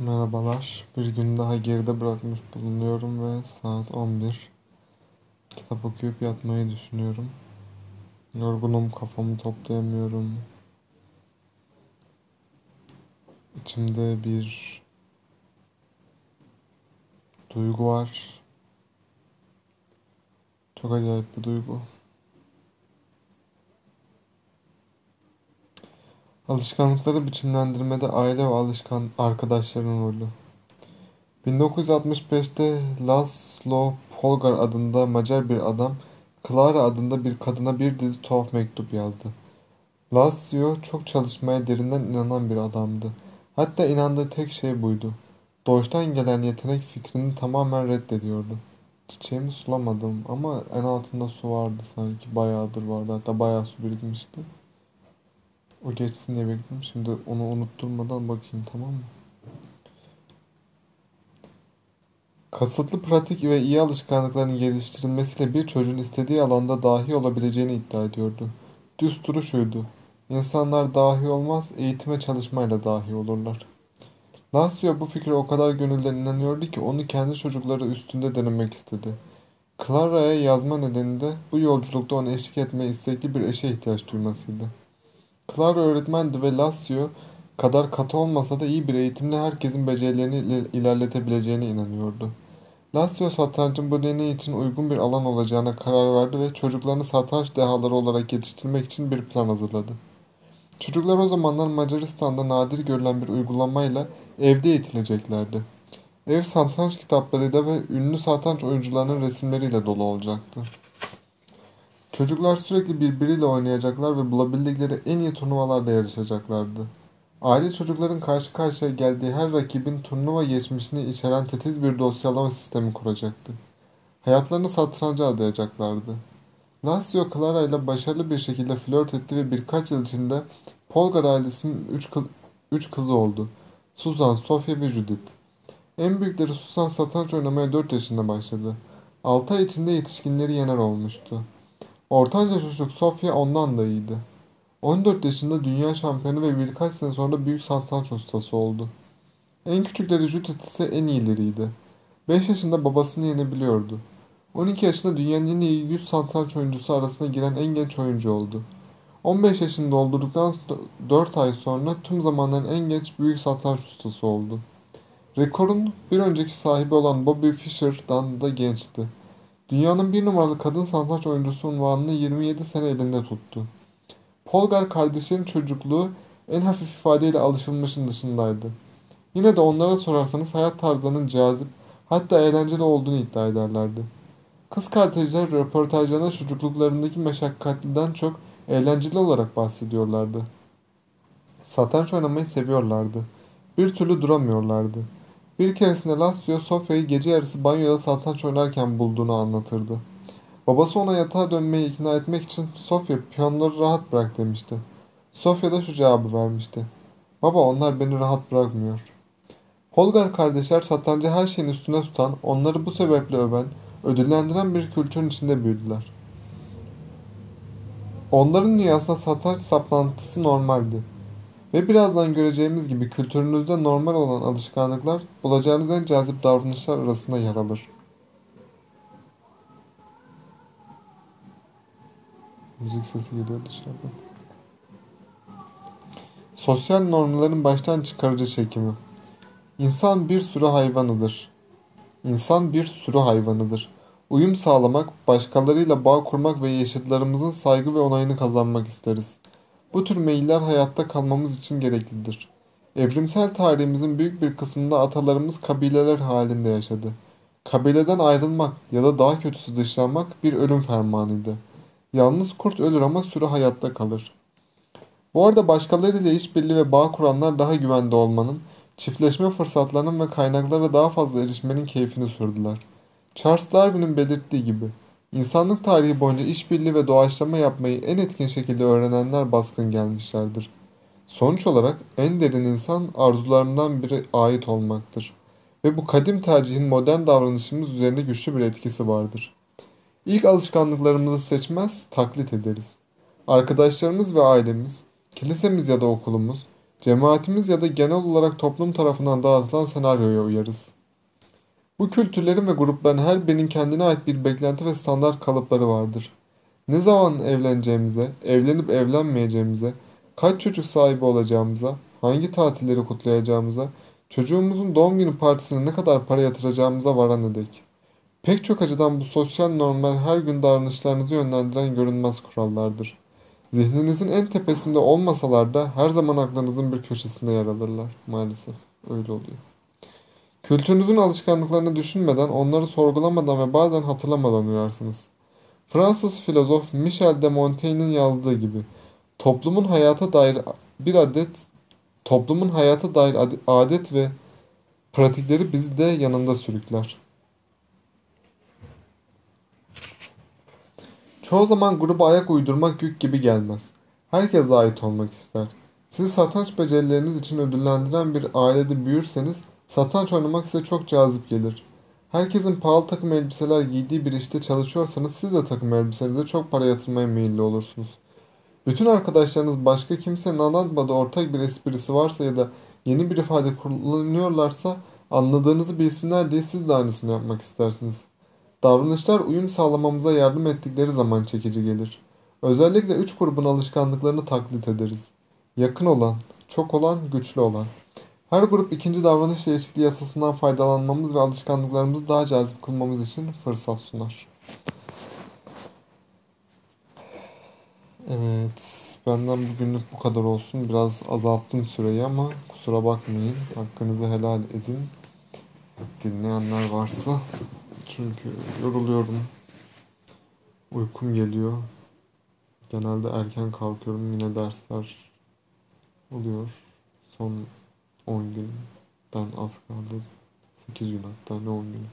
Merhabalar. Bir gün daha geride bırakmış bulunuyorum ve saat 11. Kitap okuyup yatmayı düşünüyorum. Yorgunum, kafamı toplayamıyorum. İçimde bir duygu var. Çok acayip bir duygu. Alışkanlıkları biçimlendirmede aile ve alışkan arkadaşların rolü. 1965'te Laszlo Polgar adında Macar bir adam, Clara adında bir kadına bir dizi tuhaf mektup yazdı. Laszlo çok çalışmaya derinden inanan bir adamdı. Hatta inandığı tek şey buydu. Doğuştan gelen yetenek fikrini tamamen reddediyordu. Çiçeğimi sulamadım ama en altında su vardı sanki. Bayağıdır vardı. Hatta bayağı su birikmişti. O geçsin diye bekledim. Şimdi onu unutturmadan bakayım tamam mı? Kasıtlı pratik ve iyi alışkanlıkların geliştirilmesiyle bir çocuğun istediği alanda dahi olabileceğini iddia ediyordu. Düsturu şuydu. İnsanlar dahi olmaz, eğitime çalışmayla dahi olurlar. Laszlo bu fikre o kadar gönülden inanıyordu ki onu kendi çocukları üstünde denemek istedi. Clara'ya yazma nedeni de bu yolculukta ona eşlik etmeye istekli bir eşe ihtiyaç duymasıydı. Clara öğretmendi ve Laszlo kadar katı olmasa da iyi bir eğitimle herkesin becerilerini ilerletebileceğine inanıyordu. Laszlo satrancın bu deney için uygun bir alan olacağına karar verdi ve çocuklarını satranç dehaları olarak yetiştirmek için bir plan hazırladı. Çocuklar o zamanlar Macaristan'da nadir görülen bir uygulamayla evde eğitileceklerdi. Ev satranç kitaplarıyla ve ünlü satranç oyuncularının resimleriyle dolu olacaktı. Çocuklar sürekli birbiriyle oynayacaklar ve bulabildikleri en iyi turnuvalarda yarışacaklardı. Aile çocukların karşı karşıya geldiği her rakibin turnuva geçmişini içeren titiz bir dosyalama sistemi kuracaktı. Hayatlarını satranca adayacaklardı. Laszlo Clara ile başarılı bir şekilde flört etti ve birkaç yıl içinde Polgar ailesinin üç, kız, üç kızı oldu. Susan, Sofia ve Judith. En büyükleri Susan satranç oynamaya 4 yaşında başladı. 6 ay içinde yetişkinleri yener olmuştu. Ortanca çocuk Sofia ondan da iyiydi. 14 yaşında dünya şampiyonu ve birkaç sene sonra büyük satranç ustası oldu. En küçükleri Judith ise en iyileriydi. 5 yaşında babasını yenebiliyordu. 12 yaşında dünyanın en iyi 100 satranç oyuncusu arasına giren en genç oyuncu oldu. 15 yaşında doldurduktan 4 ay sonra tüm zamanların en genç büyük satranç ustası oldu. Rekorun bir önceki sahibi olan Bobby Fischer'dan da gençti. Dünyanın bir numaralı kadın satranç oyuncusu unvanını 27 sene elinde tuttu. Polgar kardeşlerin çocukluğu en hafif ifadeyle alışılmışın dışındaydı. Yine de onlara sorarsanız hayat tarzlarının cazip, hatta eğlenceli olduğunu iddia ederlerdi. Kız kardeşler röportajlarında çocukluklarındaki meşakkatliden çok eğlenceli olarak bahsediyorlardı. Satranç oynamayı seviyorlardı. Bir türlü duramıyorlardı. Bir keresinde Laszlo Sofya'yı gece yarısı banyoda satranç oynarken bulduğunu anlatırdı. Babası ona yatağa dönmeyi ikna etmek için Sofya piyonları rahat bırak demişti. Sofya da şu cevabı vermişti. Baba onlar beni rahat bırakmıyor. Holgar kardeşler satrancı her şeyin üstüne tutan, onları bu sebeple öven, ödüllendiren bir kültürün içinde büyüdüler. Onların dünyasında satranç saplantısı normaldi. Ve birazdan göreceğimiz gibi kültürünüzde normal olan alışkanlıklar bulacağınız en cazip davranışlar arasında yer alır. Müzik sesi geliyor dışarıdan. Sosyal normların baştan çıkarıcı çekimi. İnsan bir sürü hayvanıdır. İnsan bir sürü hayvanıdır. Uyum sağlamak, başkalarıyla bağ kurmak ve yaşıtlarımızın saygı ve onayını kazanmak isteriz. Bu tür meyiller hayatta kalmamız için gereklidir. Evrimsel tarihimizin büyük bir kısmında atalarımız kabileler halinde yaşadı. Kabileden ayrılmak ya da daha kötüsü dışlanmak bir ölüm fermanıydı. Yalnız kurt ölür ama sürü hayatta kalır. Bu arada başkalarıyla işbirliği ve bağ kuranlar daha güvende olmanın, çiftleşme fırsatlarının ve kaynaklara daha fazla erişmenin keyfini sürdüler. Charles Darwin'in belirttiği gibi İnsanlık tarihi boyunca işbirliği ve doğaçlama yapmayı en etkin şekilde öğrenenler baskın gelmişlerdir. Sonuç olarak en derin insan arzularından biri ait olmaktır. Ve bu kadim tercihin modern davranışımız üzerinde güçlü bir etkisi vardır. İlk alışkanlıklarımızı seçmez, taklit ederiz. Arkadaşlarımız ve ailemiz, kilisemiz ya da okulumuz, Cemaatimiz ya da genel olarak toplum tarafından dağıtılan senaryoya uyarız. Bu kültürlerin ve grupların her birinin kendine ait bir beklenti ve standart kalıpları vardır. Ne zaman evleneceğimize, evlenip evlenmeyeceğimize, kaç çocuk sahibi olacağımıza, hangi tatilleri kutlayacağımıza, çocuğumuzun doğum günü partisine ne kadar para yatıracağımıza varana dek. Pek çok açıdan bu sosyal normlar her gün davranışlarınızı yönlendiren görünmez kurallardır. Zihninizin en tepesinde olmasalar da her zaman aklınızın bir köşesinde yer alırlar. Maalesef öyle oluyor. Kültürünüzün alışkanlıklarını düşünmeden, onları sorgulamadan ve bazen hatırlamadan uyarsınız. Fransız filozof Michel de Montaigne'in yazdığı gibi toplumun hayata dair bir adet toplumun hayata dair adet ve pratikleri bizi de yanında sürükler. Çoğu zaman gruba ayak uydurmak yük gibi gelmez. Herkes ait olmak ister. Sizi satranç becerileriniz için ödüllendiren bir ailede büyürseniz satranç oynamak size çok cazip gelir. Herkesin pahalı takım elbiseler giydiği bir işte çalışıyorsanız siz de takım elbisenize çok para yatırmaya meyilli olursunuz. Bütün arkadaşlarınız başka kimsenin anlatmadığı ortak bir esprisi varsa ya da yeni bir ifade kullanıyorlarsa anladığınızı bilsinler diye siz de aynısını yapmak istersiniz. Davranışlar uyum sağlamamıza yardım ettikleri zaman çekici gelir. Özellikle üç grubun alışkanlıklarını taklit ederiz. Yakın olan, çok olan, güçlü olan. Her grup ikinci davranış değişikliği yasasından faydalanmamız ve alışkanlıklarımızı daha cazip kılmamız için fırsat sunar. Evet, benden bugünlük bu kadar olsun. Biraz azalttım süreyi ama kusura bakmayın. Hakkınızı helal edin. Dinleyenler varsa. Çünkü yoruluyorum. Uykum geliyor. Genelde erken kalkıyorum. Yine dersler oluyor. Son 10 günden az kaldı. 8 gün hatta ne 10 gün.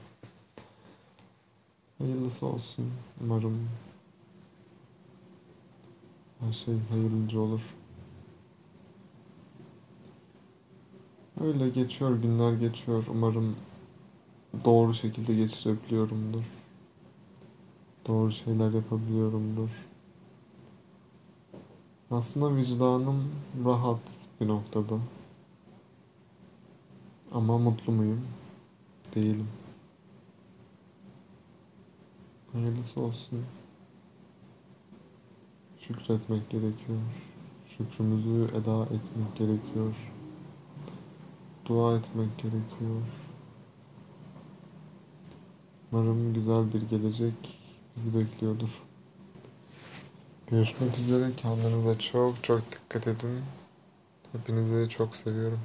Hayırlısı olsun. Umarım her şey hayırlıca olur. Öyle geçiyor günler geçiyor. Umarım doğru şekilde geçirebiliyorumdur. Doğru şeyler yapabiliyorumdur. Aslında vicdanım rahat bir noktada. Ama mutlu muyum? Değilim. Hayırlısı olsun. Şükretmek gerekiyor. Şükrümüzü eda etmek gerekiyor. Dua etmek gerekiyor. Umarım güzel bir gelecek bizi bekliyordur. Görüşmek üzere. Kendinize çok çok dikkat edin. Hepinizi çok seviyorum.